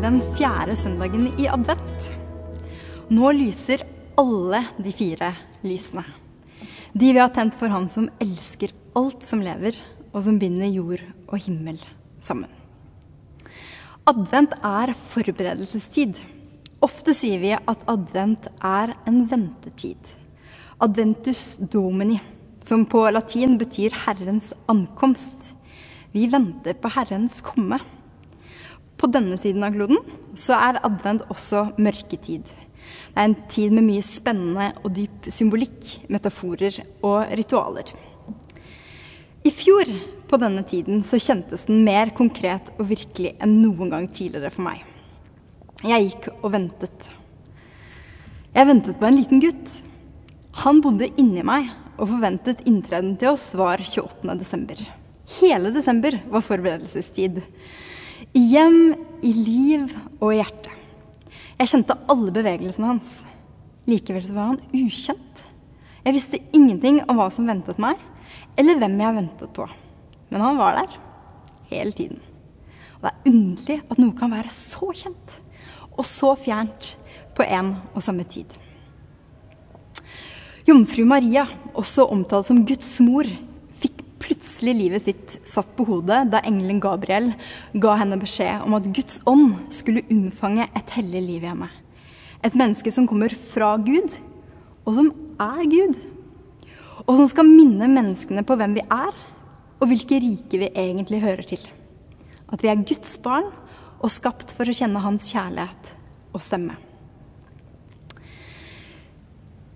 den fjerde søndagen i advent. Nå lyser alle de fire lysene. De vi har tent for Han som elsker alt som lever, og som binder jord og himmel sammen. Advent er forberedelsestid. Ofte sier vi at advent er en ventetid. Adventus domini, som på latin betyr Herrens ankomst. Vi venter på Herrens komme. På denne siden av kloden så er advent også mørketid. Det er en tid med mye spennende og dyp symbolikk, metaforer og ritualer. I fjor på denne tiden så kjentes den mer konkret og virkelig enn noen gang tidligere for meg. Jeg gikk og ventet. Jeg ventet på en liten gutt. Han bodde inni meg, og forventet inntreden til oss var 28. desember. Hele desember var forberedelsestid. I hjem, i liv og i hjerte. Jeg kjente alle bevegelsene hans. Likevel så var han ukjent. Jeg visste ingenting om hva som ventet meg, eller hvem jeg ventet på. Men han var der hele tiden. Og det er underlig at noe kan være så kjent og så fjernt på en og samme tid. Jomfru Maria, også omtalt som Guds mor, plutselig livet sitt satt på hodet da engelen Gabriel ga henne beskjed om at Guds ånd skulle unnfange et hellig liv i henne. Et menneske som kommer fra Gud, og som er Gud. Og som skal minne menneskene på hvem vi er, og hvilke rike vi egentlig hører til. At vi er Guds barn og skapt for å kjenne Hans kjærlighet og stemme.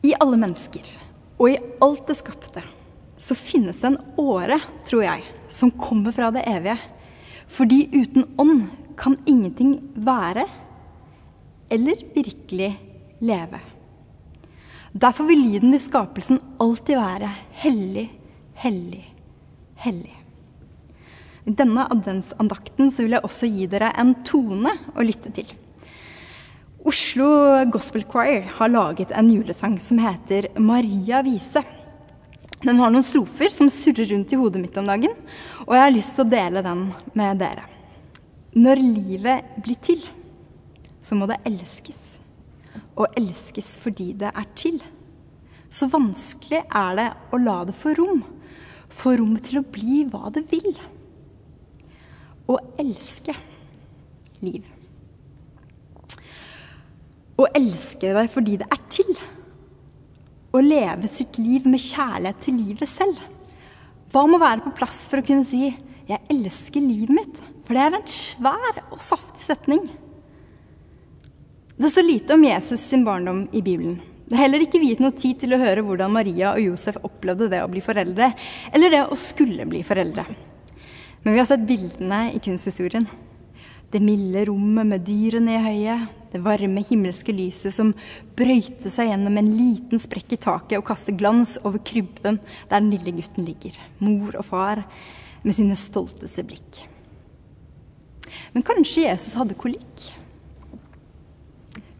I alle mennesker og i alt det skapte så finnes det en åre, tror jeg, som kommer fra det evige. Fordi uten ånd kan ingenting være eller virkelig leve. Derfor vil lyden i skapelsen alltid være hellig, hellig, hellig. I denne adventsandakten vil jeg også gi dere en tone å lytte til. Oslo Gospel Choir har laget en julesang som heter 'Maria vise'. Den har noen strofer som surrer rundt i hodet mitt om dagen, og jeg har lyst til å dele den med dere. Når livet blir til, så må det elskes. Og elskes fordi det er til. Så vanskelig er det å la det få rom. Få rom til å bli hva det vil å elske liv. Å elske deg fordi det er til. Å leve sitt liv med kjærlighet til livet selv. Hva må være på plass for å kunne si 'jeg elsker livet mitt'? For det er en svær og saftig setning. Det står lite om Jesus sin barndom i Bibelen. Det er heller ikke viet noe tid til å høre hvordan Maria og Josef opplevde det å bli foreldre, eller det å skulle bli foreldre. Men vi har sett bildene i kunsthistorien. Det milde rommet med dyrene i høyet, det varme himmelske lyset som brøyter seg gjennom en liten sprekk i taket og kaster glans over krybben der den lille gutten ligger, mor og far med sine stolteste blikk. Men kanskje Jesus hadde kolikk?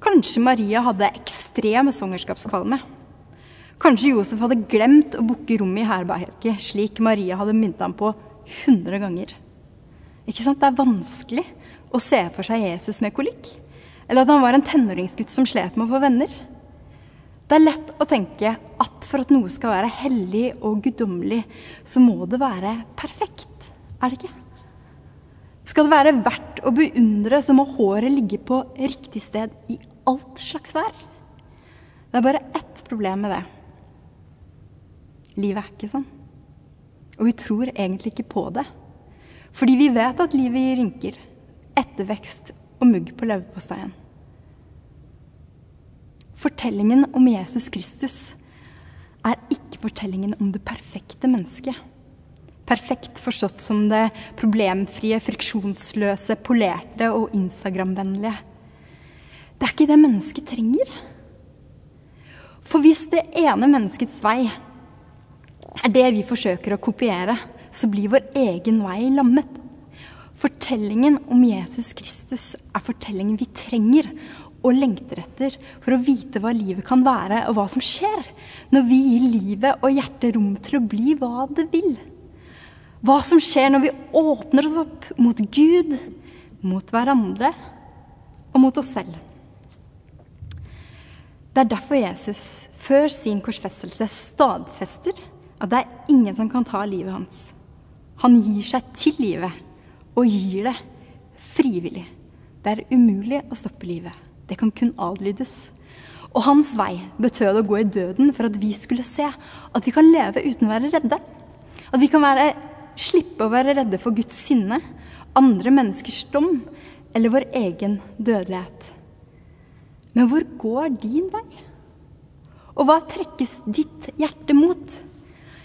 Kanskje Maria hadde ekstrem svangerskapskvalme? Kanskje Josef hadde glemt å booke rommet i herberget, slik Maria hadde minnet ham på 100 ganger. Ikke sant? Det er vanskelig å se for seg Jesus med kolikk. Eller at han var en tenåringsgutt som slet med å få venner. Det er lett å tenke at for at noe skal være hellig og guddommelig, så må det være perfekt. Er det ikke? Skal det være verdt å beundre, så må håret ligge på riktig sted i alt slags vær. Det er bare ett problem med det. Livet er ikke sånn. Og vi tror egentlig ikke på det. Fordi vi vet at livet gir rynker, ettervekst og mugg på leverposteien. Fortellingen om Jesus Kristus er ikke fortellingen om det perfekte mennesket. Perfekt forstått som det problemfrie, friksjonsløse, polerte og Instagram-vennlige. Det er ikke det mennesket trenger. For hvis det ene menneskets vei er det vi forsøker å kopiere, så blir vår egen vei lammet. Fortellingen om Jesus Kristus er fortellingen vi trenger og lengter etter for å vite hva livet kan være, og hva som skjer når vi gir livet og hjertet rom til å bli hva det vil. Hva som skjer når vi åpner oss opp mot Gud, mot hverandre og mot oss selv. Det er derfor Jesus før sin korsfestelse stadfester at det er ingen som kan ta livet hans. Han gir seg til livet, og gir det frivillig. Det er umulig å stoppe livet. Det kan kun adlydes. Og hans vei betød å gå i døden for at vi skulle se at vi kan leve uten å være redde. At vi kan være, slippe å være redde for Guds sinne, andre menneskers dom eller vår egen dødelighet. Men hvor går din vei? Og hva trekkes ditt hjerte mot?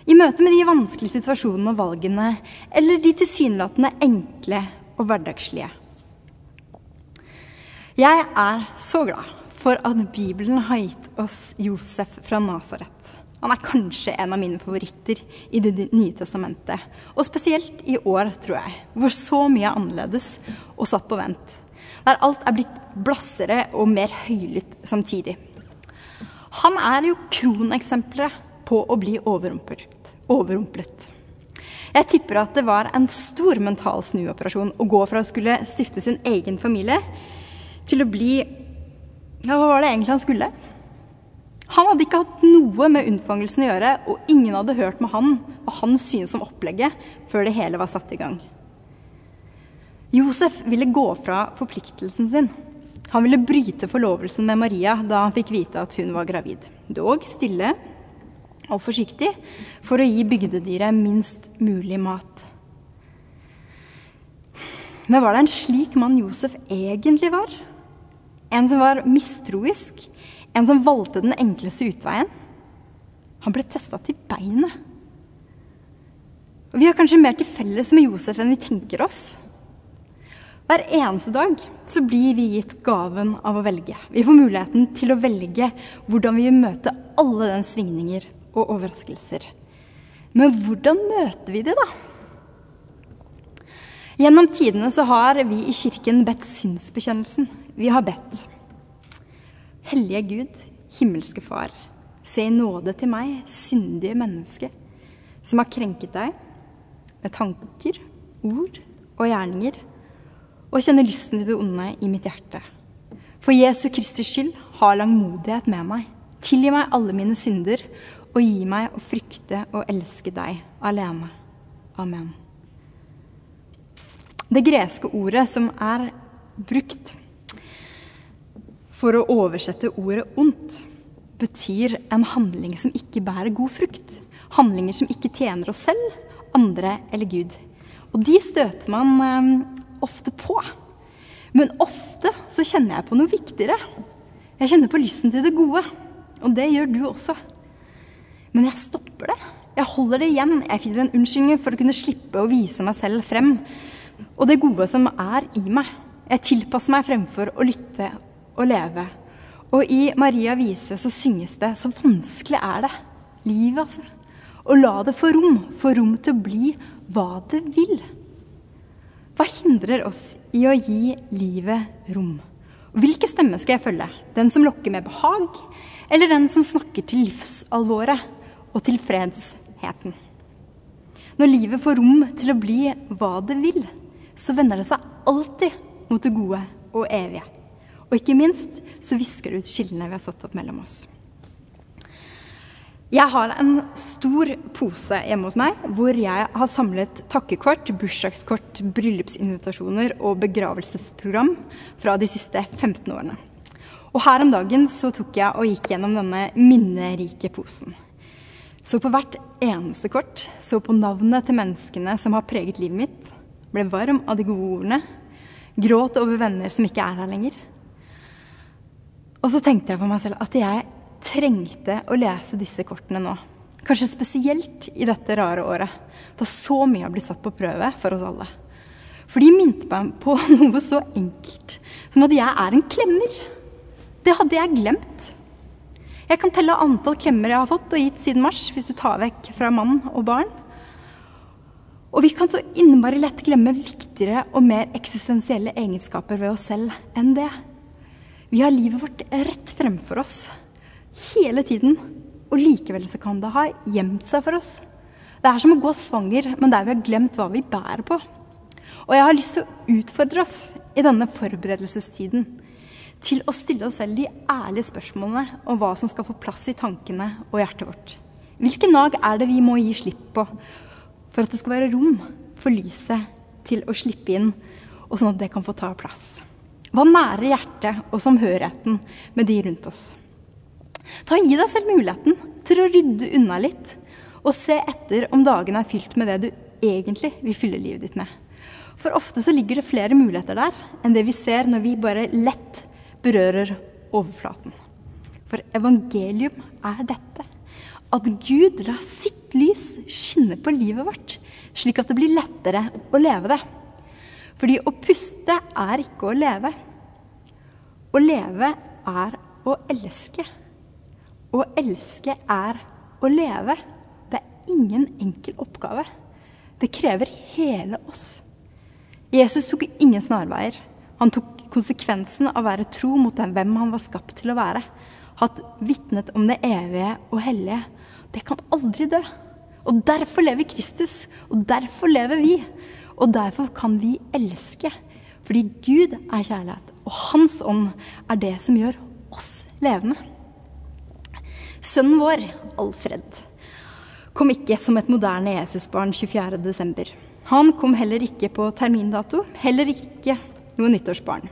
I møte med de vanskelige situasjonene og valgene, eller de tilsynelatende enkle og hverdagslige. Jeg er så glad for at Bibelen har gitt oss Josef fra Nasaret. Han er kanskje en av mine favoritter i Det nye testamentet. Og spesielt i år, tror jeg, hvor så mye er annerledes og satt på vent. Der alt er blitt blassere og mer høylytt samtidig. Han er jo kroneksempelet på å bli overrumplet. Overrumplet. Jeg tipper at det var en stor mental snuoperasjon å gå fra å skulle stifte sin egen familie til å bli Ja, hva var det egentlig han skulle? Han hadde ikke hatt noe med unnfangelsen å gjøre, og ingen hadde hørt med han og hans syn som opplegget før det hele var satt i gang. Josef ville gå fra forpliktelsen sin. Han ville bryte forlovelsen med Maria da han fikk vite at hun var gravid. Dog stille og forsiktig for å gi bygdedyret minst mulig mat. Men var det en slik mann Josef egentlig var? En som var mistroisk. En som valgte den enkleste utveien. Han ble testa til beinet. Vi har kanskje mer til felles med Josef enn vi tenker oss. Hver eneste dag så blir vi gitt gaven av å velge. Vi får muligheten til å velge hvordan vi vil møte alle dens svingninger og overraskelser. Men hvordan møter vi det, da? Gjennom tidene så har vi i kirken bedt synsbekjennelsen. Vi har bedt. Hellige Gud, himmelske Far, se i nåde til meg, syndige menneske, som har krenket deg med tanker, ord og gjerninger, og kjenner lysten til det onde i mitt hjerte. For Jesu Kristi skyld, ha langmodighet med meg. Tilgi meg alle mine synder, og gi meg å frykte og elske deg alene. Amen. Det greske ordet som er brukt for å oversette ordet ondt, betyr en handling som ikke bærer god frukt. Handlinger som ikke tjener oss selv, andre eller Gud. Og de støter man eh, ofte på. Men ofte så kjenner jeg på noe viktigere. Jeg kjenner på lysten til det gode. Og det gjør du også. Men jeg stopper det. Jeg holder det igjen. Jeg finner en unnskyldning for å kunne slippe å vise meg selv frem. Og det gode som er i meg. Jeg tilpasser meg fremfor å lytte og leve. Og i Maria Vise så synges det Så vanskelig er det. Livet, altså. Og la det få rom. Få rom til å bli hva det vil. Hva hindrer oss i å gi livet rom? Hvilke stemmer skal jeg følge? Den som lokker med behag, eller den som snakker til livsalvoret og tilfredsheten? Når livet får rom til å bli hva det vil, så vender det seg alltid mot det gode og evige. Og ikke minst så visker det ut skillene vi har satt opp mellom oss. Jeg har en stor pose hjemme hos meg hvor jeg har samlet takkekort, bursdagskort, bryllupsinvitasjoner og begravelsesprogram fra de siste 15 årene. Og her om dagen så tok jeg og gikk gjennom denne minnerike posen. Så på hvert eneste kort, så på navnet til menneskene som har preget livet mitt, ble varm av de gode ordene, gråt over venner som ikke er her lenger, og så tenkte jeg på meg selv at jeg trengte å lese disse kortene nå. Kanskje spesielt i dette rare året, da så mye har blitt satt på prøve for oss alle. For de minte meg på noe så enkelt som at jeg er en klemmer. Det hadde jeg glemt. Jeg kan telle antall klemmer jeg har fått og gitt siden mars, hvis du tar vekk fra mann og barn. Og vi kan så innmari lett glemme viktigere og mer eksistensielle egenskaper ved oss selv enn det. Vi har livet vårt rett fremfor oss hele tiden. Og likevel så kan det ha gjemt seg for oss. Det er som å gå svanger, men der vi har glemt hva vi bærer på. Og jeg har lyst til å utfordre oss i denne forberedelsestiden. Til å stille oss selv de ærlige spørsmålene om hva som skal få plass i tankene og hjertet vårt. Hvilke nag er det vi må gi slipp på for at det skal være rom for lyset til å slippe inn, og sånn at det kan få ta plass? Hva nærer hjertet og samhørigheten med de rundt oss? Ta Gi deg selv muligheten til å rydde unna litt, og se etter om dagene er fylt med det du egentlig vil fylle livet ditt med. For ofte så ligger det flere muligheter der enn det vi ser når vi bare lett berører overflaten. For evangelium er dette. At Gud lar sitt lys skinne på livet vårt, slik at det blir lettere å leve det. Fordi å puste er ikke å leve. Å leve er å elske. Å elske er å leve. Det er ingen enkel oppgave. Det krever hele oss. Jesus tok ingen snarveier. Han tok konsekvensen av å være tro mot den hvem han var skapt til å være. Hatt vitnet om det evige og hellige. Det kan aldri dø. Og derfor lever Kristus, og derfor lever vi. Og derfor kan vi elske. Fordi Gud er kjærlighet, og Hans ånd er det som gjør oss levende. Sønnen vår, Alfred, kom ikke som et moderne Jesusbarn 24.12. Han kom heller ikke på termindato, heller ikke noe nyttårsbarn.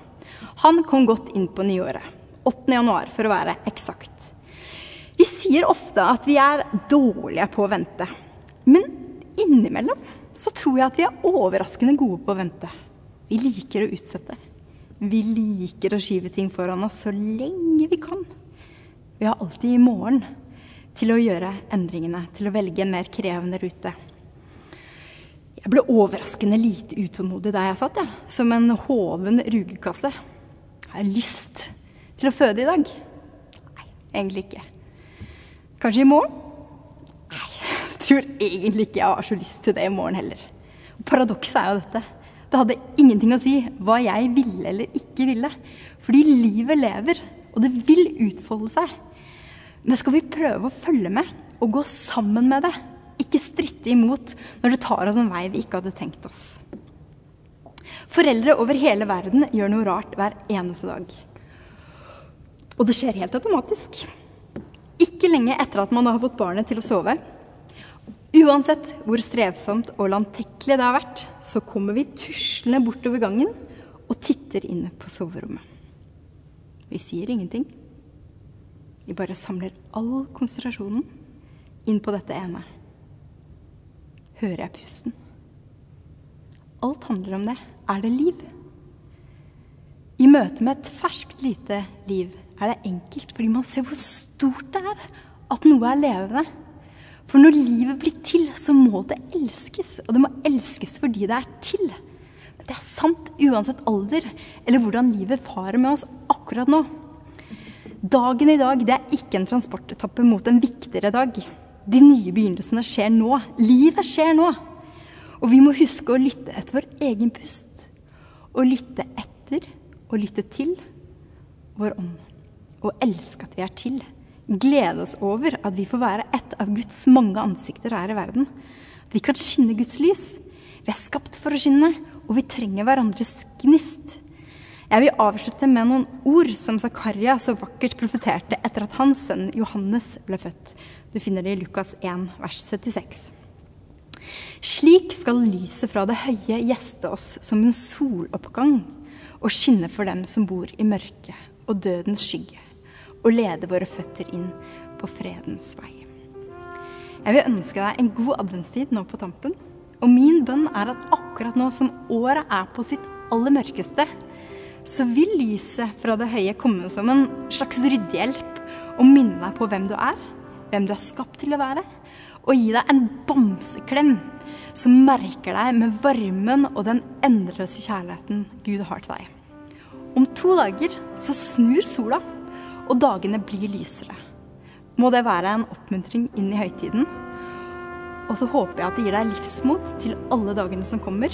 Han kom godt inn på nyåret. 8. januar, for å være eksakt. Vi sier ofte at vi er dårlige på å vente. Men innimellom så tror jeg at vi er overraskende gode på å vente. Vi liker å utsette. Vi liker å skyve ting foran oss så lenge vi kan. Vi har alltid i morgen til å gjøre endringene, til å velge en mer krevende rute. Jeg ble overraskende lite utålmodig der jeg satt, ja. som en hoven rugekasse. Har jeg lyst til å føde i dag? Nei, egentlig ikke. Kanskje i morgen? Nei, jeg tror egentlig ikke jeg har så lyst til det i morgen heller. Paradokset er jo dette. Det hadde ingenting å si hva jeg ville eller ikke ville. Fordi livet lever, og det vil utfolde seg. Men skal vi prøve å følge med og gå sammen med det, ikke stritte imot når det tar oss en vei vi ikke hadde tenkt oss. Foreldre over hele verden gjør noe rart hver eneste dag. Og det skjer helt automatisk. Ikke lenge etter at man har fått barnet til å sove. Uansett hvor strevsomt og landtekkelig det har vært, så kommer vi tuslende bortover gangen og titter inn på soverommet. Vi sier ingenting. Vi bare samler all konsentrasjonen inn på dette ene hører jeg pusten. Alt handler om det. Er det liv? I møte med et ferskt, lite liv er det enkelt, fordi man ser hvor stort det er at noe er levende. For når livet blir til, så må det elskes. Og det må elskes fordi det er til. Det er sant uansett alder eller hvordan livet farer med oss akkurat nå. Dagen i dag det er ikke en transportetappe mot en viktigere dag. De nye begynnelsene skjer nå. Livet skjer nå. Og vi må huske å lytte etter vår egen pust. Og lytte etter og lytte til vår ånd. Og elske at vi er til. Glede oss over at vi får være et av Guds mange ansikter her i verden. At vi kan skinne Guds lys. Vi er skapt for å skinne, og vi trenger hverandres gnist. Jeg vil avslutte med noen ord som Zakaria så vakkert profeterte etter at hans sønn Johannes ble født. Du finner det i Lukas 1, vers 76. Slik skal lyset fra det høye gjeste oss som en soloppgang og skinne for dem som bor i mørket og dødens skygge, og lede våre føtter inn på fredens vei. Jeg vil ønske deg en god adventstid nå på tampen. Og min bønn er at akkurat nå som året er på sitt aller mørkeste, så vil lyset fra det høye komme som en slags ryddehjelp og minne deg på hvem du er, hvem du er skapt til å være, og gi deg en bamseklem som merker deg med varmen og den endeløse kjærligheten Gud har til deg. Om to dager så snur sola, og dagene blir lysere. Må det være en oppmuntring inn i høytiden. Og så håper jeg at det gir deg livsmot til alle dagene som kommer.